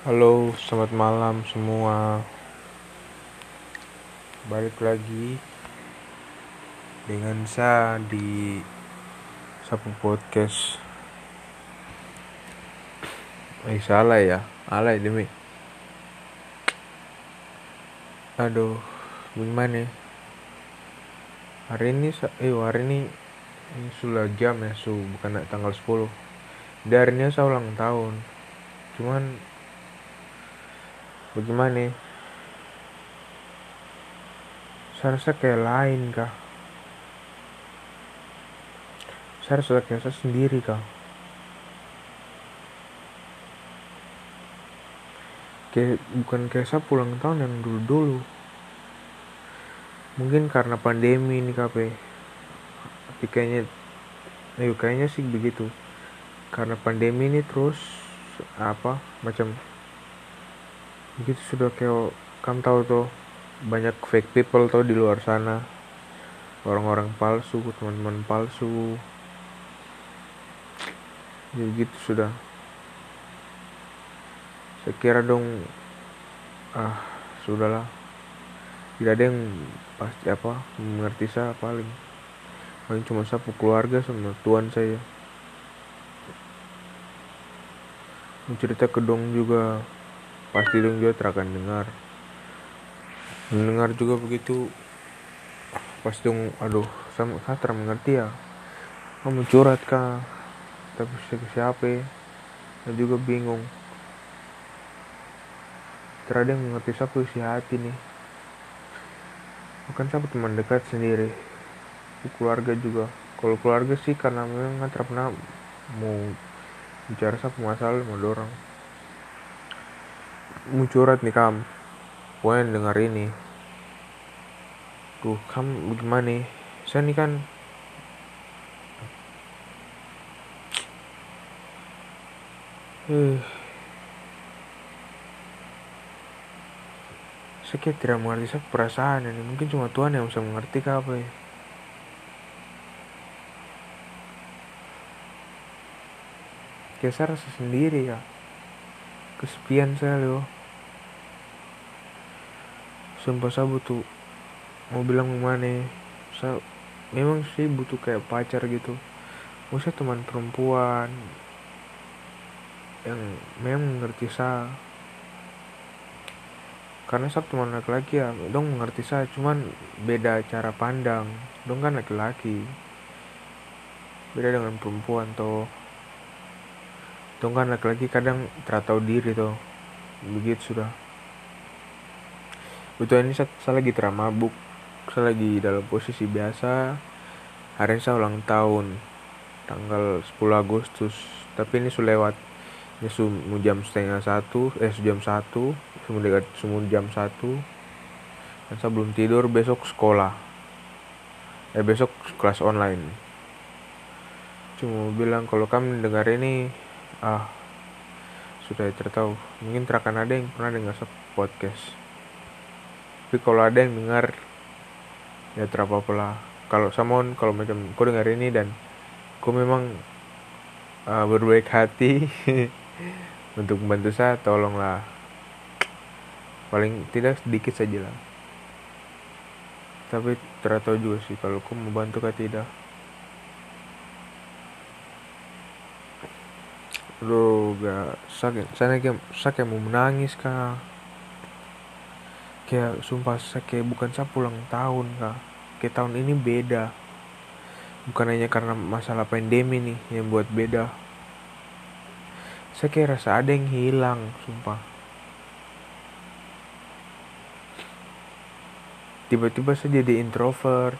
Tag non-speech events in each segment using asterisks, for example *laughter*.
Halo, selamat malam semua. Balik lagi dengan saya di Sapu Podcast. Eh salah ya, alay demi. Aduh, gimana? ya? Hari ini, eh hari ini, ini sudah jam ya, su bukan tanggal 10. Dari ini saya ulang tahun. Cuman bagaimana? ya? Seharusnya kayak lain kah? Seharusnya kayak saya sendiri kah? Kayak bukan kayak saya pulang tahun yang dulu-dulu. Mungkin karena pandemi ini kape. Tapi kayaknya, eh kayaknya sih begitu. Karena pandemi ini terus apa macam begitu sudah kayak kamu tahu tuh banyak fake people tuh di luar sana. Orang-orang palsu teman-teman palsu. Ya gitu sudah. Saya kira dong ah sudahlah. Tidak ada yang pasti apa mengerti saya paling. Paling cuma sapu keluarga sama tuan saya. Cerita ke dong juga pasti dong juga terakan dengar. Mendengar juga begitu. Pasti dong aduh saya tidak mengerti ya. Kamu curhat kah? Tapi siapa siapa? Ya? juga bingung. Tidak ada yang mengerti saya isi hati nih. Bukan saya teman dekat sendiri. Keluarga juga. Kalau keluarga sih karena memang nggak pernah mau bicara satu masalah sama dorong mau curhat nih kam. Pokoknya dengar ini. Tuh kam gimana nih? Saya nih kan eh. Saya tidak mengerti saya perasaan ini. Mungkin cuma Tuhan yang bisa mengerti kah apa ya? Kayak saya rasa sendiri ya kesepian saya loh sumpah saya butuh mau bilang ke mana saya memang sih butuh kayak pacar gitu. Maksudnya teman perempuan yang memang mengerti saya karena saya teman laki-laki ya dong mengerti saya cuman beda cara pandang. Dong kan laki-laki. Beda dengan perempuan tuh dong kan laki-laki kadang teratau diri tuh begitu sudah Betul ini saya, saya lagi teramabuk Saya lagi dalam posisi biasa. Hari ini saya ulang tahun Tanggal 10 Agustus. Tapi ini sudah lewat. Ini sudah jam setengah satu Eh jam satu. Semua dekat jam satu. Dan saya belum tidur besok sekolah. Eh besok kelas online. Cuma bilang kalau kamu dengar ini Ah Sudah tertahu. Mungkin terakan ada yang pernah dengar podcast tapi kalau ada yang dengar ya terapa lah kalau Samon kalau macam kau dengar ini dan kau memang uh, berbaik hati *laughs* untuk membantu saya tolonglah paling tidak sedikit saja lah tapi tertahu juga sih kalau kau mau bantu kah tidak Aduh, gak sakit. Saya kayak, kayak mau menangis kah? Kayak sumpah saya kayak bukan saya pulang tahun kak. Kayak tahun ini beda. Bukan hanya karena masalah pandemi nih yang buat beda. Saya kayak rasa ada yang hilang sumpah. Tiba-tiba saya jadi introvert.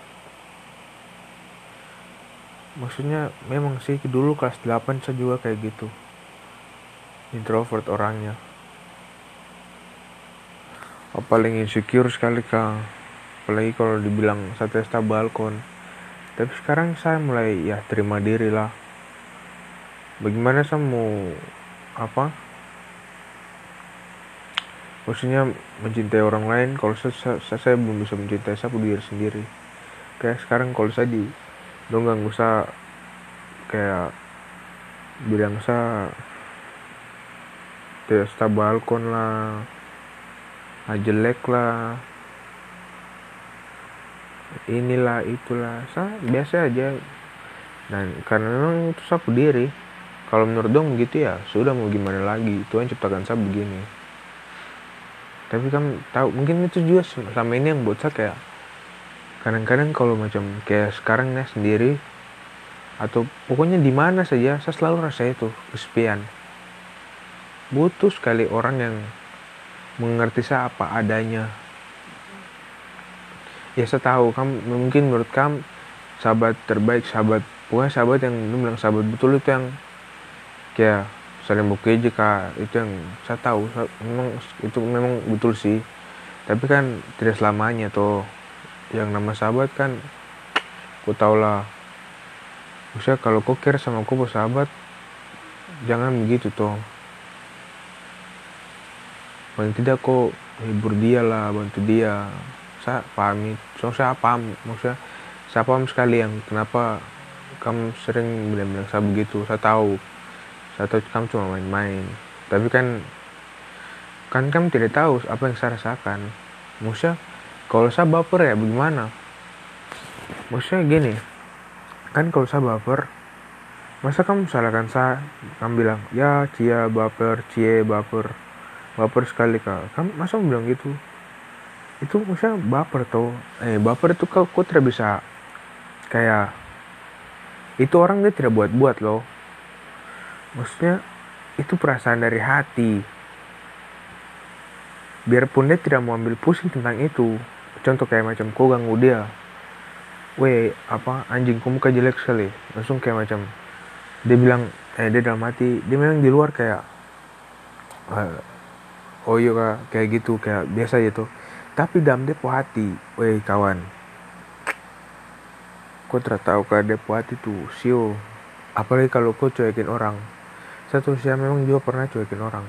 Maksudnya memang sih dulu kelas 8 saya juga kayak gitu. Introvert orangnya paling insecure sekali kang. Apalagi kalau dibilang saya testa balkon. Tapi sekarang saya mulai ya terima diri lah. Bagaimana saya mau apa? Maksudnya mencintai orang lain kalau saya, saya, saya belum bisa mencintai saya diri sendiri. Kayak sekarang kalau saya di dong gak usah kayak bilang saya testa balkon lah. ah, jelek lah. Inilah itulah. Sa biasa aja. Dan karena memang itu sapu diri. Kalau menurut dong gitu ya sudah mau gimana lagi? Tuhan ciptakan saya begini. Tapi kan tahu mungkin itu juga sama ini yang buat saya kayak kadang-kadang kalau macam kayak sekarang ya sendiri atau pokoknya di mana saja saya selalu rasa itu kesepian. Butuh sekali orang yang mengerti saya apa adanya. Ya saya tahu. Kamu mungkin menurut kamu sahabat terbaik sahabat pokoknya sahabat yang bilang sahabat betul itu yang kayak saling buka jika itu yang saya tahu. Memang itu memang betul sih. Tapi kan tidak selamanya tuh yang nama sahabat kan ku tau lah. Maksudnya kalau kau care sama aku sahabat jangan begitu tuh paling tidak kau hibur dia lah bantu dia. Saya pahami. So saya paham maksudnya saya paham sekali yang kenapa kamu sering bilang-bilang saya begitu. Saya tahu. Saya tahu kamu cuma main-main. Tapi kan kan kamu tidak tahu apa yang saya rasakan. Maksudnya kalau saya baper ya bagaimana? Maksudnya gini kan kalau saya baper masa kamu salahkan saya? Kamu bilang ya cia baper cie baper baper sekali kak. Kamu masa bilang gitu? Itu maksudnya baper tuh eh baper itu kau kau tidak bisa kayak itu orang dia tidak buat-buat loh. Maksudnya itu perasaan dari hati. Biarpun dia tidak mau ambil pusing tentang itu. Contoh kayak macam kau ganggu dia. Weh apa anjing kamu muka jelek sekali. Langsung kayak macam dia bilang eh dia dalam hati dia memang di luar kayak eh, oh iya kayak gitu kayak biasa gitu tapi dalam depo hati weh kawan. Kau tahu ke depo hati tuh sio. Apalagi kalau kau cuekin orang. Satu sih memang juga pernah cuekin orang.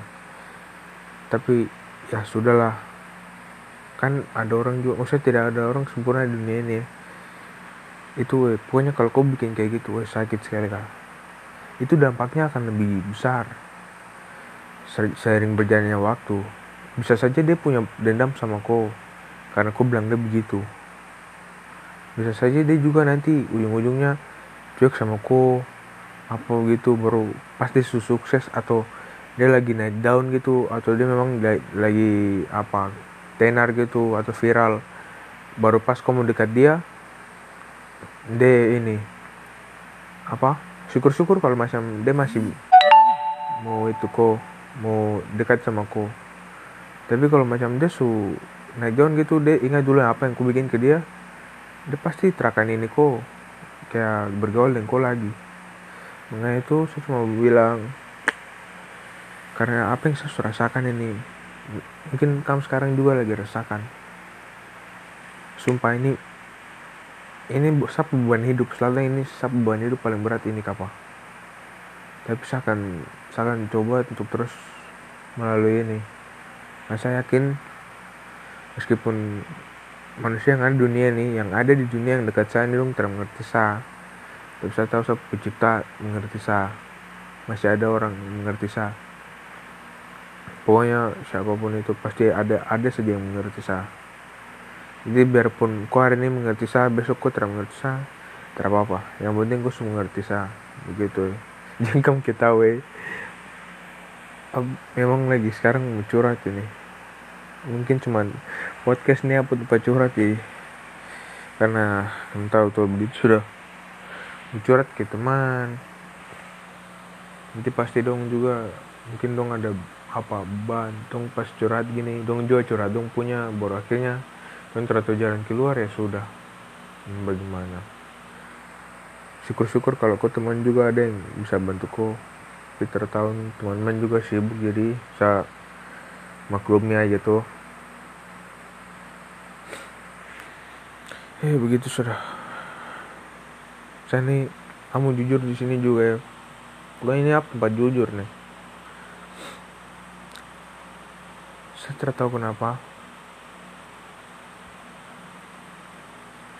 Tapi ya sudahlah kan ada orang juga maksudnya tidak ada orang sempurna di dunia ini. Itu weh pokoknya kalau kau bikin kayak gitu weh sakit sekali kak. Itu dampaknya akan lebih besar seiring berjalannya waktu bisa saja dia punya dendam sama kau karena kau bilang dia begitu. Bisa saja dia juga nanti ujung-ujungnya cuek sama kau apa gitu baru pasti sukses atau dia lagi naik down gitu atau dia memang lagi apa tenar gitu atau viral. Baru pas kamu dekat dia dia ini apa syukur-syukur kalau macam dia masih mau itu kok mau dekat sama kau tapi kalau macam dia su naik down gitu dia ingat dulu apa yang ku bikin ke dia dia pasti terakan ini kok. Kayak bergaul dengan kau lagi. Makanya itu saya cuma bilang karena apa yang saya rasakan ini mungkin kamu sekarang juga lagi rasakan. Sumpah ini ini sapu beban hidup. Selalu ini sapu beban hidup paling berat ini kapal tapi saya akan saya akan coba untuk terus melalui ini Nah, saya yakin meskipun manusia yang ada di dunia ini, yang ada di dunia yang dekat saya ini tidak mengerti saya. Tapi saya tahu saya pencipta mengerti saya. Masih ada orang yang mengerti saya. Pokoknya siapa pun itu pasti ada ada saja yang mengerti saya. Jadi biarpun kau hari ini mengerti saya, besok kau tidak mengerti saya, tidak apa-apa. Yang penting semua mengerti saya. Begitu. *laughs* Jangan kamu ketahui. Memang lagi sekarang curhat ini. Mungkin cuman podcast ini apa tuh curhat sih karena tahu tuh begitu sudah curhat ke teman. Nanti pasti dong juga mungkin dong ada apa ban dong pas curhat gini dong juga curhat dong punya baru akhirnya dong terlalu jalan keluar ya sudah. Hmm, bagaimana syukur-syukur kalau kau teman juga ada yang bisa bantu kau Peter tahun teman-teman juga sibuk jadi saya maklumi aja tuh. Eh begitu sudah saya nih kamu jujur di sini juga ya. Bukan ini apa tempat jujur nih? Saya tidak tahu kenapa.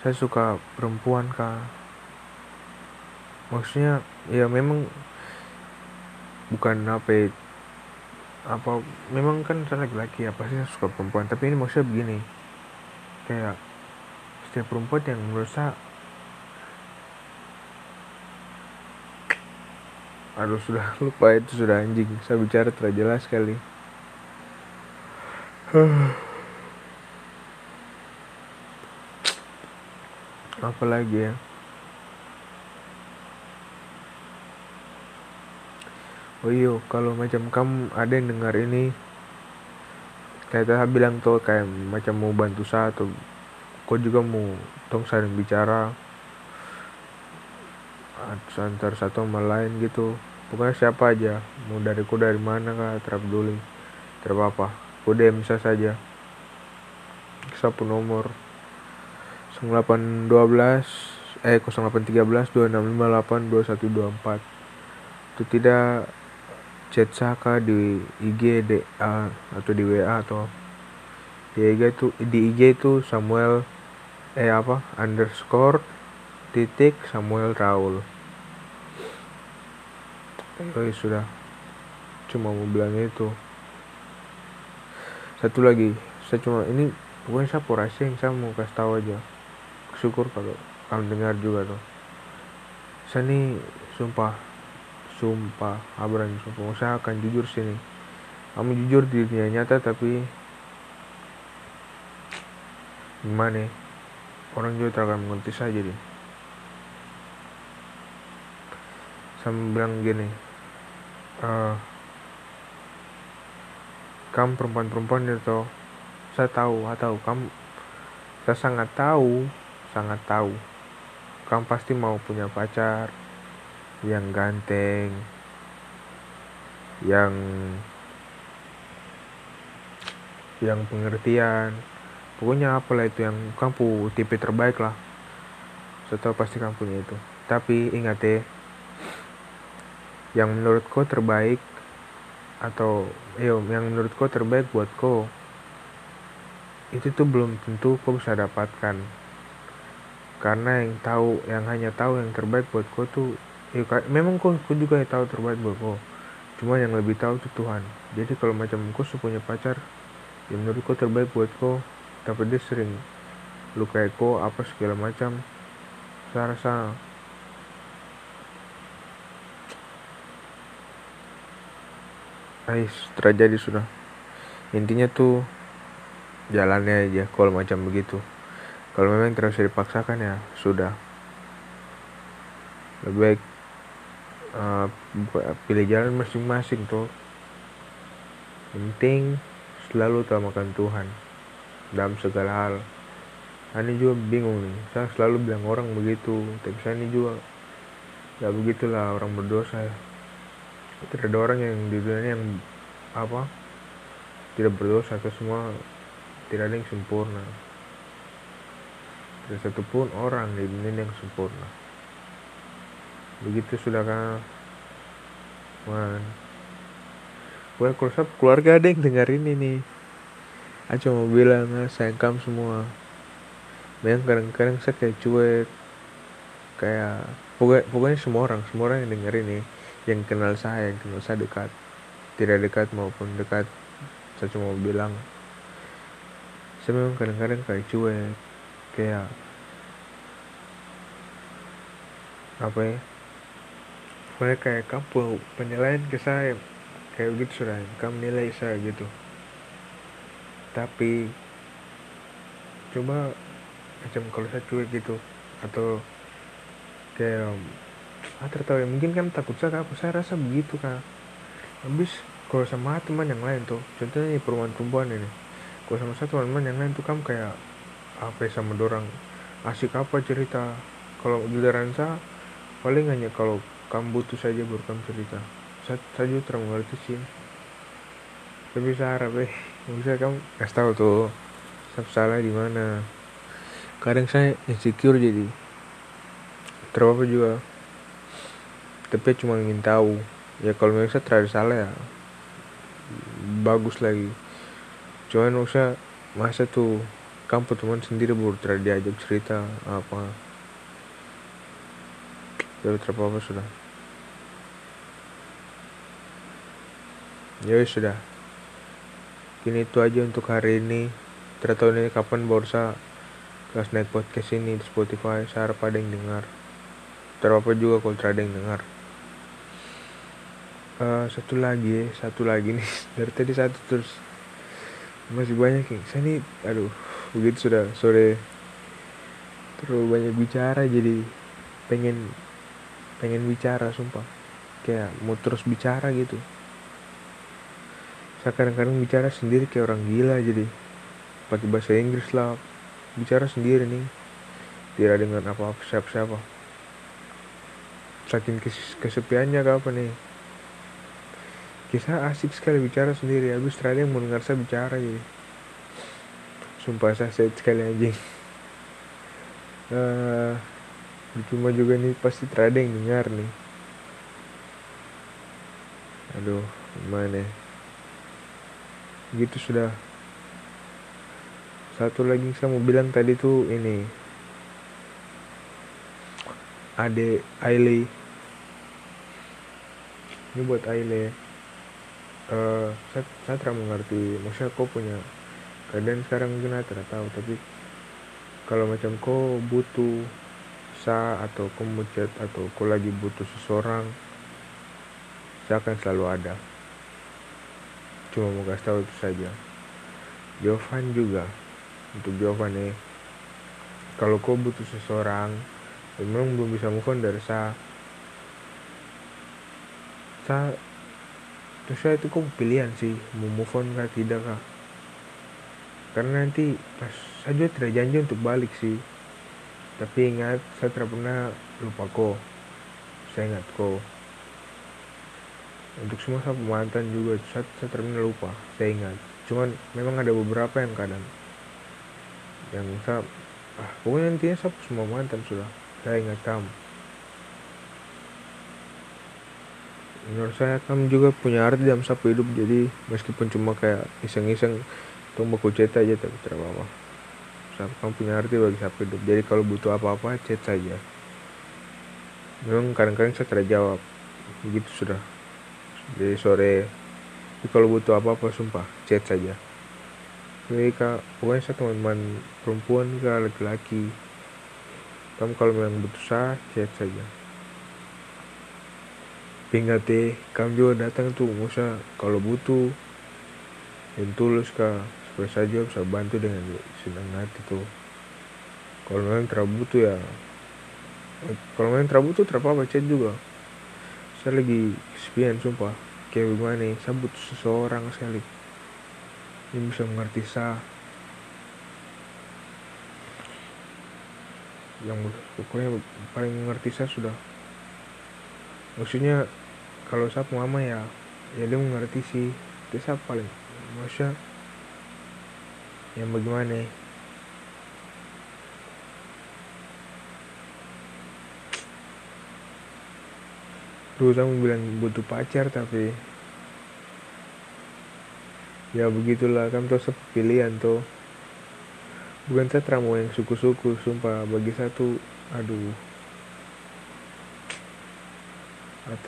Saya suka perempuan kah maksudnya ya memang bukan apa ya, apa memang kan saya laki-laki apa sih suka perempuan. Tapi ini maksudnya begini kayak setiap perempuan yang merasa aduh sudah *laughs* lupa itu sudah anjing. Saya bicara terlalu jelas sekali. *sighs* Apa lagi ya oh iyo kalau macam kamu ada yang dengar ini kayak saya bilang tuh kayak macam mau bantu saya atau kau juga mau tong saling bicara. Antar satu sama lain gitu. Pokoknya siapa aja mau dari ku dari mana kah terap dulu terap apa ku DM bisa saja. Sapu nomor 0812 eh 0813 2658 2124 itu tidak chat Saka di IG DA atau di WA atau di IG itu di IG itu Samuel eh apa underscore titik Samuel Raul. Oh ya sudah. Cuma mau bilang itu. Satu lagi. Saya cuma ini bukan saya yang saya mau kasih tahu aja. Syukur kalau kamu dengar juga tuh. Saya nih sumpah sumpah Abraham sumpah. Saya akan jujur sini kamu jujur di dunia nyata tapi gimana ya? orang juga terlalu mengerti saja deh. Saya bilang gini uh, kamu perempuan-perempuan itu saya tahu atau kamu saya sangat tahu sangat tahu. Kamu pasti mau punya pacar yang ganteng. Yang yang pengertian. Pokoknya apalah itu yang kamu tipe terbaik lah. Saya pasti kamu punya itu. Tapi ingat ya yang menurut kau terbaik atau yo yang menurut kau terbaik buat kau itu tuh belum tentu kau bisa dapatkan. Karena yang tahu yang hanya tahu yang terbaik buat kau tuh ya memang kok aku juga tahu terbaik buat kau cuma yang lebih tahu itu Tuhan. Jadi kalau macam kau punya pacar ya menurut kau terbaik buat kau tapi dia sering lukai kau apa segala macam. Saya rasa Ais, terjadi sudah. Intinya tuh jalannya aja kalau macam begitu. Kalau memang terus dipaksakan ya sudah. Lebih baik uh, pilih jalan masing-masing tuh penting selalu utamakan Tuhan dalam segala hal. Ini juga bingung nih saya selalu bilang orang begitu tapi saya ini juga ya begitulah orang berdosa. Tidak ada orang yang di dunia yang apa tidak berdosa atau semua tidak ada yang sempurna. Tidak satupun orang di dunia yang sempurna begitu sudah kan man gue kalau keluarga ada yang dengar ini nih. Aja mau bilang sayang kamu semua. Memang kadang-kadang saya kayak cuek. Kayak pokoknya, pokoknya semua orang semua orang yang dengar ini yang kenal saya yang kenal saya dekat tidak dekat maupun dekat saya cuma mau bilang. Saya memang kadang-kadang kayak cuek. Kayak apa ya pokoknya kayak kamu penilaian ke saya. Kayak gitu sudah kamu nilai saya gitu. Tapi coba macam kalau saya cuek gitu atau kayak ah tertawa. Mungkin kan takut saya apa saya rasa begitu kan habis kalau sama teman yang lain tuh contohnya perempuan perempuan ini. Kalau sama satu teman yang lain tuh kamu kayak apa ya sama dorang. Asik apa cerita? Kalau giliran saya paling hanya kalau kamu butuh saja baru kamu cerita. Juga terlalu mengerti sih. Tapi saya harap eh. Bisa kamu kasih tahu tuh salah di mana. Kadang saya insecure jadi. Terapa juga? Tapi cuma ingin tahu. Ya kalau saya terlalu salah ya bagus lagi. Cuman usah masa tuh kamu teman sendiri baru terlalu diajak cerita apa ya terapa apa sudah ya sudah. Ini itu aja untuk hari ini. Tidak tahu ini kapan baru saya kelas naik podcast ini di Spotify. Saya harap ada yang dengar. Terapa juga kalau ada yang dengar. Uh, satu lagi satu lagi nih. *laughs* Dari tadi satu terus. Masih banyak yang saya nih aduh begitu sudah sore. Terlalu banyak bicara jadi pengen pengen bicara sumpah. Kayak mau terus bicara gitu. Saya kadang-kadang bicara sendiri kayak orang gila jadi pakai bahasa Inggris lah. Bicara sendiri nih tidak dengan apa-apa siapa-siapa. Saking kes kesepiannya apa nih kisah asik sekali bicara sendiri. Habis terakhir yang mendengar saya bicara jadi sumpah saya sekali anjing. Uh, cuma juga nih pasti yang dengar nih. Aduh gimana ya? gitu sudah. Satu lagi saya mau bilang tadi tuh ini. Ade Aile. Ini buat Aile. Uh, saya saya tidak mengerti. Maksudnya kau punya keadaan sekarang mungkin saya tidak tahu tapi kalau macam kau butuh sa atau kau mau chat atau kau lagi butuh seseorang saya akan selalu ada. Cuma mau kasih tahu itu saja. Jovan juga. Untuk Jovan nih kalau kau butuh seseorang memang belum bisa move on dari sa sa terus saya itu kok pilihan sih mau move on kah tidak kah. Karena nanti pas saya tidak janji untuk balik sih tapi ingat saya tidak pernah lupa kok saya ingat kok untuk semua saya mantan juga saya, saya tidak pernah lupa saya ingat. Cuman memang ada beberapa yang kadang yang saya ah, pokoknya intinya saya semua mantan sudah saya ingat kamu. Menurut saya kamu juga punya arti dalam sapu hidup jadi meskipun cuma kayak iseng-iseng tunggu chat aja tapi tidak apa-apa kamu punya arti bagi siapa hidup. Jadi kalau butuh apa-apa chat saja. Memang kadang-kadang saya tidak jawab. Begitu sudah. Jadi sore. Tapi kalau butuh apa-apa sumpah chat saja. Jadi kak pokoknya saya teman-teman perempuan ke laki-laki. Kamu kalau memang butuh saya chat saja. Ingat deh, kamu juga datang tuh, musa kalau butuh yang tulus kak supaya saja bisa bantu dengan senang hati tuh. Kalau memang terbutuh ya kalau memang terbutuh terapa apa chat juga. Saya lagi kesepian sumpah. Kayak gimana saya butuh seseorang sekali. Yang bisa mengerti saya yang pokoknya paling mengerti saya sudah. Maksudnya kalau saya mama ya ya dia mengerti sih. Itu saya paling. Maksudnya yang bagaimana? Dulu kamu bilang butuh pacar tapi ya begitulah kamu tuh pilihan tuh bukan saya trauma yang suku-suku sumpah bagi satu aduh.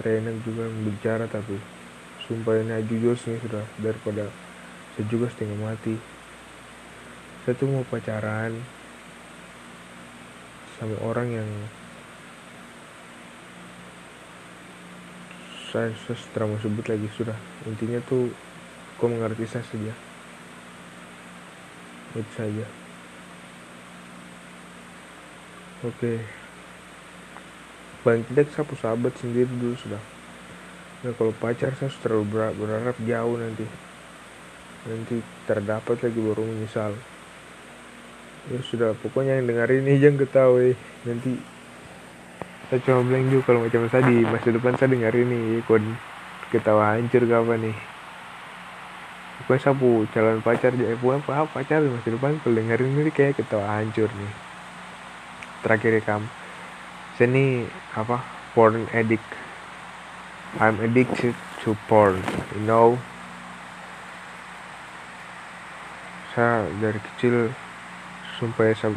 Enak juga bicara tapi sumpah ini jujur sih sudah. Daripada saya juga setengah mati saya tuh mau pacaran sama orang yang saya, setelah mau sebut lagi sudah. Intinya tuh kau mengerti saya saja. Itu saja oke. Paling tidak saya sahabat sendiri dulu sudah. Nah kalau pacar saya terlalu berharap jauh nanti. Nanti terdapat lagi baru menyesal ya sudah pokoknya yang dengar ini jangan ketahui. Nanti saya coba bilang juga kalau macam saya di masa depan saya dengar ini kon ketawa hancur apa nih? Pokoknya saya pu calon pacar jadi pokoknya apa pacar di masa depan kalau dengar ini kayak ketawa hancur nih. Terakhir rekam saya ini apa porn addict. I'm addicted to porn you know. Saya dari kecil ya saya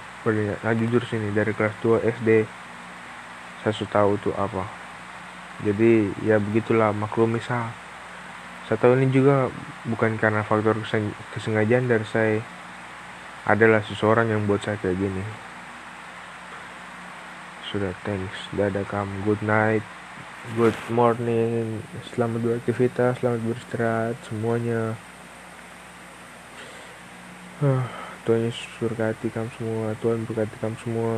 nah, jujur sini dari kelas 2 SD saya sudah tahu itu apa. Jadi ya begitulah maklum misal saya tahu ini juga bukan karena faktor kesengajaan dari saya. Adalah seseorang yang buat saya kayak gini. Sudah thanks. Dadah kamu good night. Good morning. Selamat beraktivitas selamat beristirahat semuanya Tuhan Yesus berkati kamu semua Tuhan berkati kamu semua.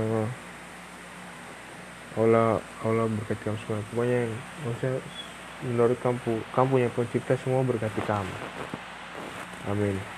Allah Allah berkati kamu semua. Pokoknya maksudnya menurut kamu kamu punya pencipta semua berkati kamu. Amin